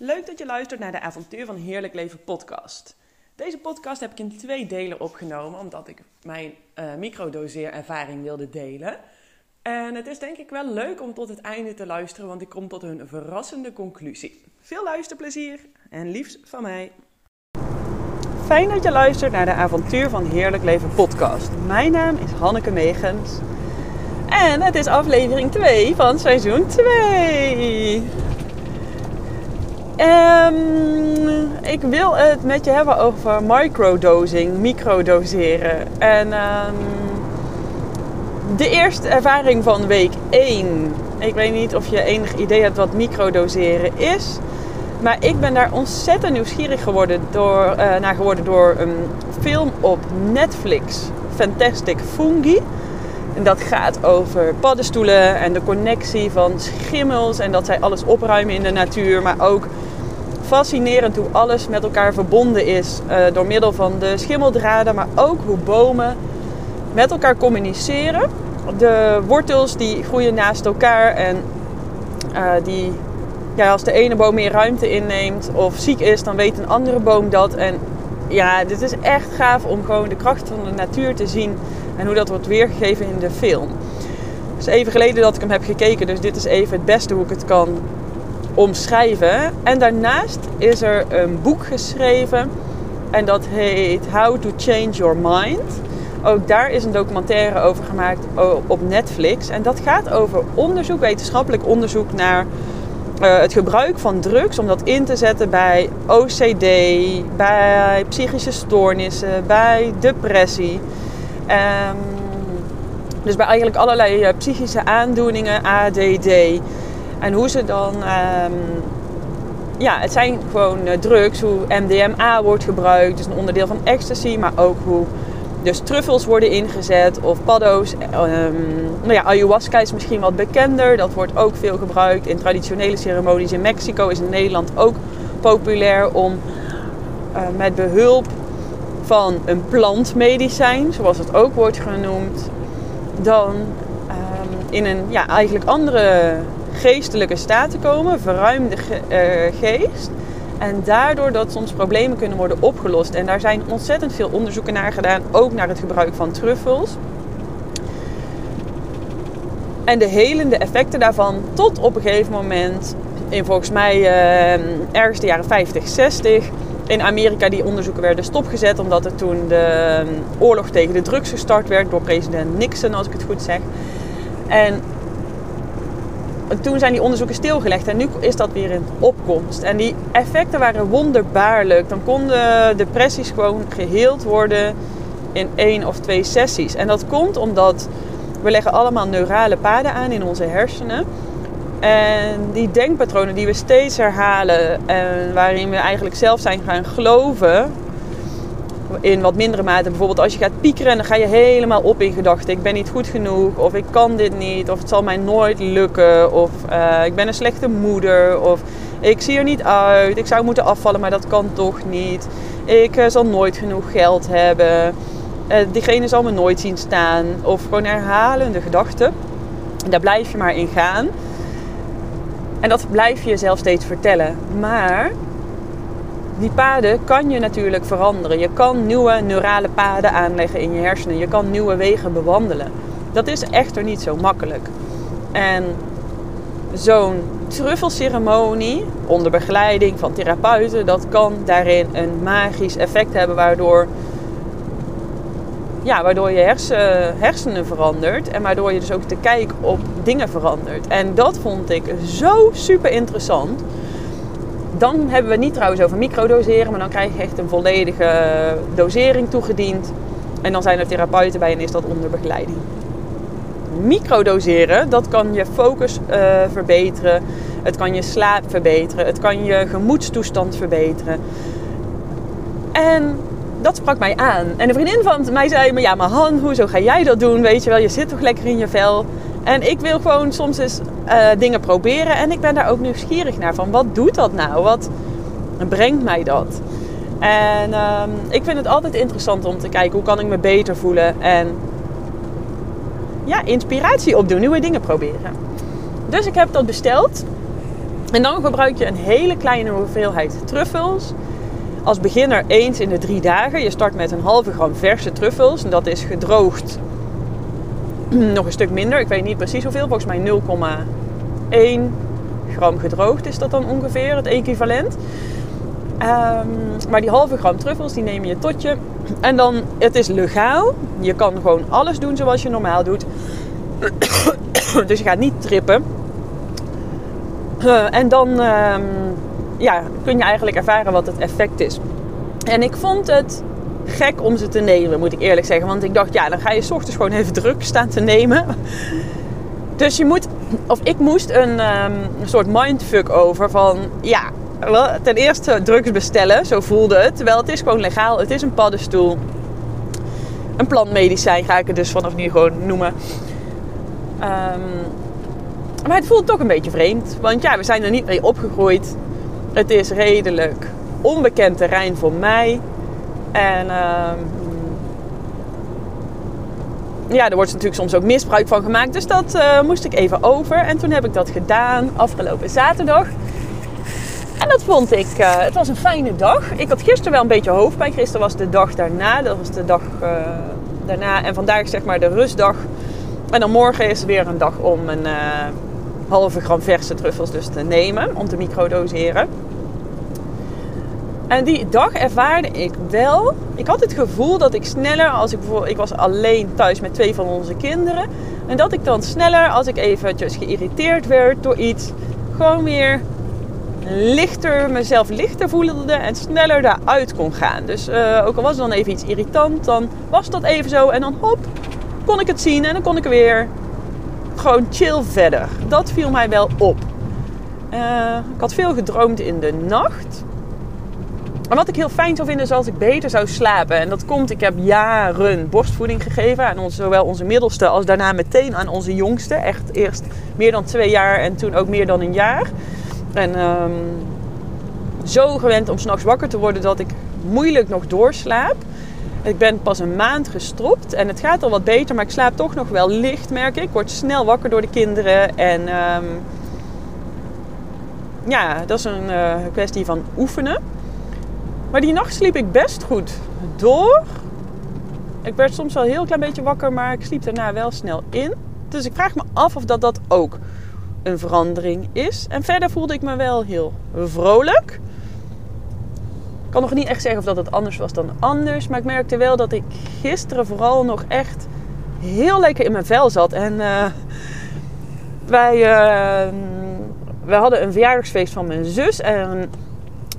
Leuk dat je luistert naar de Avontuur van Heerlijk Leven podcast. Deze podcast heb ik in twee delen opgenomen, omdat ik mijn uh, microdoseerervaring wilde delen. En het is denk ik wel leuk om tot het einde te luisteren, want ik kom tot een verrassende conclusie. Veel luisterplezier en liefs van mij. Fijn dat je luistert naar de Avontuur van Heerlijk Leven podcast. Mijn naam is Hanneke Megens en het is aflevering 2 van seizoen 2. Um, ik wil het met je hebben over microdosing, microdoseren. En um, de eerste ervaring van week 1. Ik weet niet of je enig idee hebt wat microdoseren is. Maar ik ben daar ontzettend nieuwsgierig geworden door, uh, naar geworden door een film op Netflix. Fantastic Fungi. En dat gaat over paddenstoelen en de connectie van schimmels. En dat zij alles opruimen in de natuur. Maar ook fascinerend hoe alles met elkaar verbonden is. Uh, door middel van de schimmeldraden. Maar ook hoe bomen met elkaar communiceren. De wortels die groeien naast elkaar. En uh, die, ja, als de ene boom meer ruimte inneemt of ziek is, dan weet een andere boom dat. En ja, dit is echt gaaf om gewoon de kracht van de natuur te zien en hoe dat wordt weergegeven in de film. Het is even geleden dat ik hem heb gekeken, dus dit is even het beste hoe ik het kan omschrijven. En daarnaast is er een boek geschreven en dat heet How to Change Your Mind. Ook daar is een documentaire over gemaakt op Netflix. En dat gaat over onderzoek, wetenschappelijk onderzoek naar uh, het gebruik van drugs. Om dat in te zetten bij OCD, bij psychische stoornissen, bij depressie. Um, dus bij eigenlijk allerlei uh, psychische aandoeningen, ADD. En hoe ze dan. Um, ja, het zijn gewoon uh, drugs. Hoe MDMA wordt gebruikt. Dus een onderdeel van ecstasy. Maar ook hoe dus truffels worden ingezet of paddo's. Um, nou ja, ayahuasca is misschien wat bekender. Dat wordt ook veel gebruikt in traditionele ceremonies. In Mexico is in Nederland ook populair om uh, met behulp van een plantmedicijn, zoals het ook wordt genoemd, dan um, in een ja, eigenlijk andere geestelijke staat te komen, verruimde ge uh, geest. En daardoor dat soms problemen kunnen worden opgelost. En daar zijn ontzettend veel onderzoeken naar gedaan, ook naar het gebruik van truffels. En de helende effecten daarvan tot op een gegeven moment, in volgens mij uh, ergens de jaren 50, 60, in Amerika die onderzoeken werden stopgezet omdat er toen de ehm, oorlog tegen de drugs gestart werd door president Nixon, als ik het goed zeg. En toen zijn die onderzoeken stilgelegd en nu is dat weer in opkomst. En die effecten waren wonderbaarlijk. Dan konden depressies gewoon geheeld worden in één of twee sessies. En dat komt omdat we leggen allemaal neurale paden aan in onze hersenen. En die denkpatronen die we steeds herhalen en waarin we eigenlijk zelf zijn gaan geloven, in wat mindere mate. Bijvoorbeeld als je gaat piekeren, dan ga je helemaal op in gedachten. Ik ben niet goed genoeg, of ik kan dit niet, of het zal mij nooit lukken, of uh, ik ben een slechte moeder, of ik zie er niet uit, ik zou moeten afvallen, maar dat kan toch niet. Ik uh, zal nooit genoeg geld hebben, uh, diegene zal me nooit zien staan. Of gewoon herhalende gedachten. Daar blijf je maar in gaan. En dat blijf je jezelf steeds vertellen. Maar die paden kan je natuurlijk veranderen. Je kan nieuwe neurale paden aanleggen in je hersenen. Je kan nieuwe wegen bewandelen. Dat is echter niet zo makkelijk. En zo'n truffelceremonie onder begeleiding van therapeuten, dat kan daarin een magisch effect hebben waardoor, ja, waardoor je hersen, hersenen verandert en waardoor je dus ook de kijk op dingen verandert. En dat vond ik zo super interessant. Dan hebben we niet trouwens over microdoseren, maar dan krijg je echt een volledige dosering toegediend. En dan zijn er therapeuten bij en is dat onder begeleiding. Microdoseren, dat kan je focus uh, verbeteren. Het kan je slaap verbeteren. Het kan je gemoedstoestand verbeteren. En dat sprak mij aan. En een vriendin van mij zei me, ja maar Han, hoezo ga jij dat doen? Weet je wel, je zit toch lekker in je vel. En ik wil gewoon soms eens uh, dingen proberen. En ik ben daar ook nieuwsgierig naar. Van wat doet dat nou? Wat brengt mij dat? En uh, ik vind het altijd interessant om te kijken hoe kan ik me beter voelen. En ja, inspiratie opdoen. Nieuwe dingen proberen. Dus ik heb dat besteld. En dan gebruik je een hele kleine hoeveelheid truffels. Als beginner eens in de drie dagen. Je start met een halve gram verse truffels. En dat is gedroogd nog een stuk minder. Ik weet niet precies hoeveel. Volgens mij 0,1 gram gedroogd is dat dan ongeveer het equivalent. Um, maar die halve gram truffels, die neem je tot je. En dan, het is legaal. Je kan gewoon alles doen zoals je normaal doet. dus je gaat niet trippen. Uh, en dan um, ja, kun je eigenlijk ervaren wat het effect is. En ik vond het gek om ze te nemen, moet ik eerlijk zeggen. Want ik dacht, ja, dan ga je s ochtends gewoon even druk staan te nemen. Dus je moet, of ik moest een, een soort mindfuck over van, ja, ten eerste drugs bestellen, zo voelde het. Terwijl het is gewoon legaal, het is een paddenstoel. Een plantmedicijn ga ik het dus vanaf nu gewoon noemen. Um, maar het voelt toch een beetje vreemd. Want ja, we zijn er niet mee opgegroeid. Het is redelijk onbekend terrein voor mij. En uh, ja, er wordt natuurlijk soms ook misbruik van gemaakt. Dus dat uh, moest ik even over. En toen heb ik dat gedaan afgelopen zaterdag. En dat vond ik, uh, het was een fijne dag. Ik had gisteren wel een beetje hoofdpijn. Gisteren was de dag daarna. Dat was de dag uh, daarna. En vandaag zeg maar de rustdag. En dan morgen is weer een dag om een halve gram verse truffels dus te nemen. Om te microdoseren. En die dag ervaarde ik wel. Ik had het gevoel dat ik sneller, als ik bijvoorbeeld, ik was alleen thuis met twee van onze kinderen. En dat ik dan sneller, als ik eventjes geïrriteerd werd door iets, gewoon weer lichter, mezelf lichter voelde en sneller daaruit kon gaan. Dus uh, ook al was het dan even iets irritant, dan was dat even zo. En dan hop, kon ik het zien en dan kon ik weer gewoon chill verder. Dat viel mij wel op. Uh, ik had veel gedroomd in de nacht. En wat ik heel fijn zou vinden is als ik beter zou slapen. En dat komt, ik heb jaren borstvoeding gegeven aan zowel onze middelste als daarna meteen aan onze jongste. Echt eerst meer dan twee jaar en toen ook meer dan een jaar. En um, zo gewend om s'nachts wakker te worden dat ik moeilijk nog doorslaap. Ik ben pas een maand gestropt en het gaat al wat beter, maar ik slaap toch nog wel licht, merk ik. Ik word snel wakker door de kinderen en um, ja, dat is een uh, kwestie van oefenen. Maar die nacht sliep ik best goed door. Ik werd soms wel een heel klein beetje wakker, maar ik sliep daarna wel snel in. Dus ik vraag me af of dat, dat ook een verandering is. En verder voelde ik me wel heel vrolijk. Ik kan nog niet echt zeggen of dat het anders was dan anders. Maar ik merkte wel dat ik gisteren vooral nog echt heel lekker in mijn vel zat. En uh, wij, uh, wij hadden een verjaardagsfeest van mijn zus. En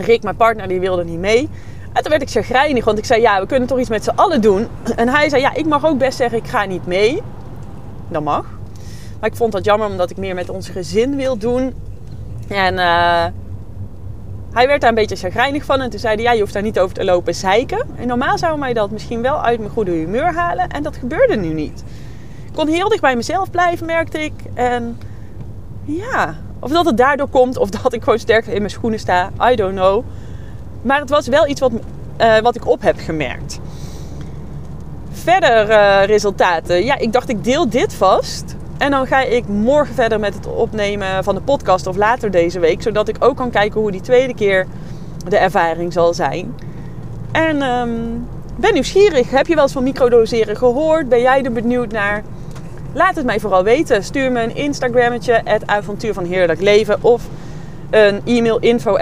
Rick, mijn partner, die wilde niet mee. En toen werd ik chagrijnig, want ik zei, ja, we kunnen toch iets met z'n allen doen. En hij zei, ja, ik mag ook best zeggen, ik ga niet mee. Dat mag. Maar ik vond dat jammer, omdat ik meer met ons gezin wil doen. En uh, hij werd daar een beetje chagrijnig van. En toen zei hij, ja, je hoeft daar niet over te lopen zeiken. En normaal zou mij dat misschien wel uit mijn goede humeur halen. En dat gebeurde nu niet. Ik kon heel dicht bij mezelf blijven, merkte ik. En ja, of dat het daardoor komt, of dat ik gewoon sterker in mijn schoenen sta. I don't know. Maar het was wel iets wat, uh, wat ik op heb gemerkt. Verder uh, resultaten. Ja, ik dacht ik deel dit vast. En dan ga ik morgen verder met het opnemen van de podcast of later deze week. Zodat ik ook kan kijken hoe die tweede keer de ervaring zal zijn. En um, ben nieuwsgierig. Heb je wel eens van microdoseren gehoord? Ben jij er benieuwd naar? Laat het mij vooral weten. Stuur me een Instagrammetje, het avontuur van heerlijk leven. Of een e-mail info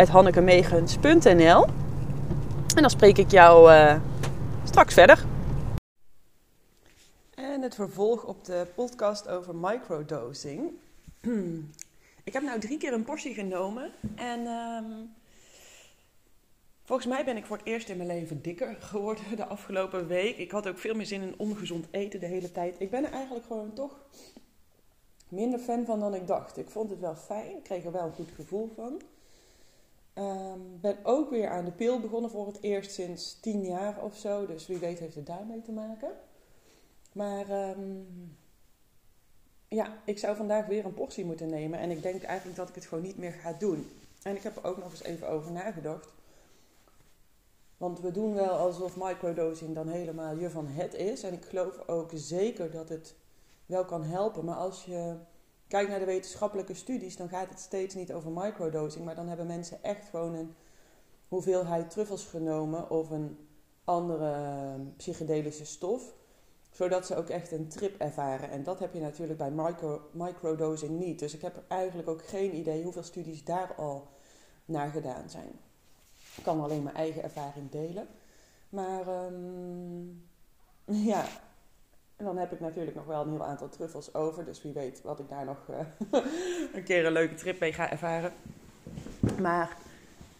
En dan spreek ik jou uh, straks verder. En het vervolg op de podcast over microdosing. ik heb nou drie keer een portie genomen. En um, Volgens mij ben ik voor het eerst in mijn leven dikker geworden de afgelopen week. Ik had ook veel meer zin in ongezond eten de hele tijd. Ik ben er eigenlijk gewoon toch minder fan van dan ik dacht. Ik vond het wel fijn. Kreeg er wel een goed gevoel van. Um, ben ook weer aan de pil begonnen voor het eerst sinds tien jaar of zo. Dus wie weet heeft het daarmee te maken. Maar um, ja, ik zou vandaag weer een portie moeten nemen. En ik denk eigenlijk dat ik het gewoon niet meer ga doen. En ik heb er ook nog eens even over nagedacht. Want we doen wel alsof microdosing dan helemaal je van het is. En ik geloof ook zeker dat het wel kan helpen. Maar als je kijk naar de wetenschappelijke studies, dan gaat het steeds niet over microdosing, maar dan hebben mensen echt gewoon een hoeveelheid truffels genomen of een andere psychedelische stof, zodat ze ook echt een trip ervaren. En dat heb je natuurlijk bij micro, microdosing niet. Dus ik heb eigenlijk ook geen idee hoeveel studies daar al naar gedaan zijn. Ik kan alleen mijn eigen ervaring delen. Maar um, ja, en dan heb ik natuurlijk nog wel een heel aantal truffels over. Dus wie weet wat ik daar nog uh, een keer een leuke trip mee ga ervaren. Maar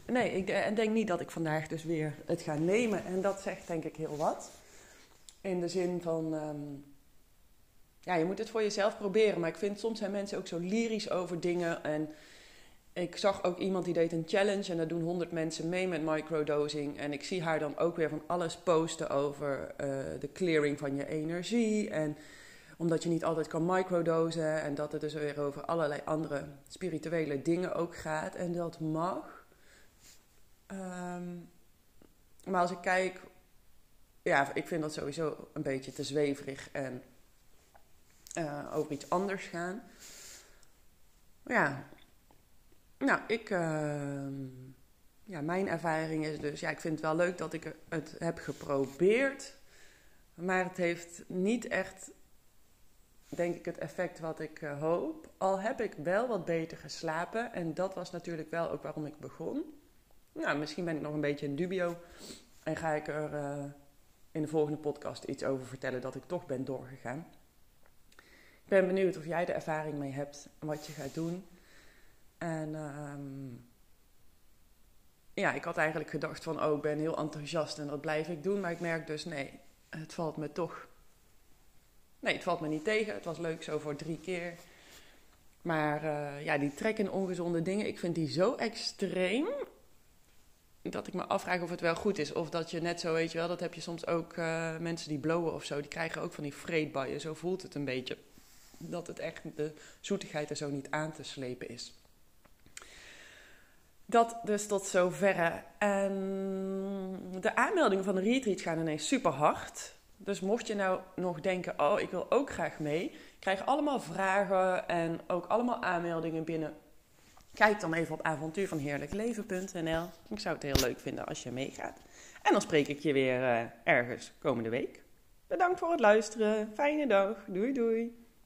nee, ik denk niet dat ik vandaag dus weer het ga nemen. En dat zegt denk ik heel wat. In de zin van, um, ja, je moet het voor jezelf proberen. Maar ik vind soms zijn mensen ook zo lyrisch over dingen. En ik zag ook iemand die deed een challenge en daar doen honderd mensen mee met microdosing. En ik zie haar dan ook weer van alles posten over uh, de clearing van je energie. En omdat je niet altijd kan microdosen en dat het dus weer over allerlei andere spirituele dingen ook gaat. En dat mag. Um, maar als ik kijk, ja, ik vind dat sowieso een beetje te zweverig en uh, over iets anders gaan. Ja, nou, ik, uh, ja, mijn ervaring is dus, ja, ik vind het wel leuk dat ik het heb geprobeerd. Maar het heeft niet echt, denk ik, het effect wat ik uh, hoop. Al heb ik wel wat beter geslapen. En dat was natuurlijk wel ook waarom ik begon. Nou, misschien ben ik nog een beetje in dubio. En ga ik er uh, in de volgende podcast iets over vertellen dat ik toch ben doorgegaan. Ik ben benieuwd of jij er ervaring mee hebt en wat je gaat doen. En um, ja, ik had eigenlijk gedacht van, oh, ik ben heel enthousiast en dat blijf ik doen. Maar ik merk dus, nee, het valt me toch... Nee, het valt me niet tegen. Het was leuk zo voor drie keer. Maar uh, ja, die trek in ongezonde dingen, ik vind die zo extreem... dat ik me afvraag of het wel goed is. Of dat je net zo, weet je wel, dat heb je soms ook uh, mensen die blowen of zo. Die krijgen ook van die vreedbuien. Zo voelt het een beetje. Dat het echt de zoetigheid er zo niet aan te slepen is. Dat dus tot zoverre. En de aanmeldingen van de retreat gaan ineens super hard. Dus mocht je nou nog denken, oh, ik wil ook graag mee. Krijg allemaal vragen en ook allemaal aanmeldingen binnen. Kijk dan even op avontuurvanheerlijkleven.nl. Ik zou het heel leuk vinden als je meegaat. En dan spreek ik je weer uh, ergens komende week. Bedankt voor het luisteren. Fijne dag. Doei doei.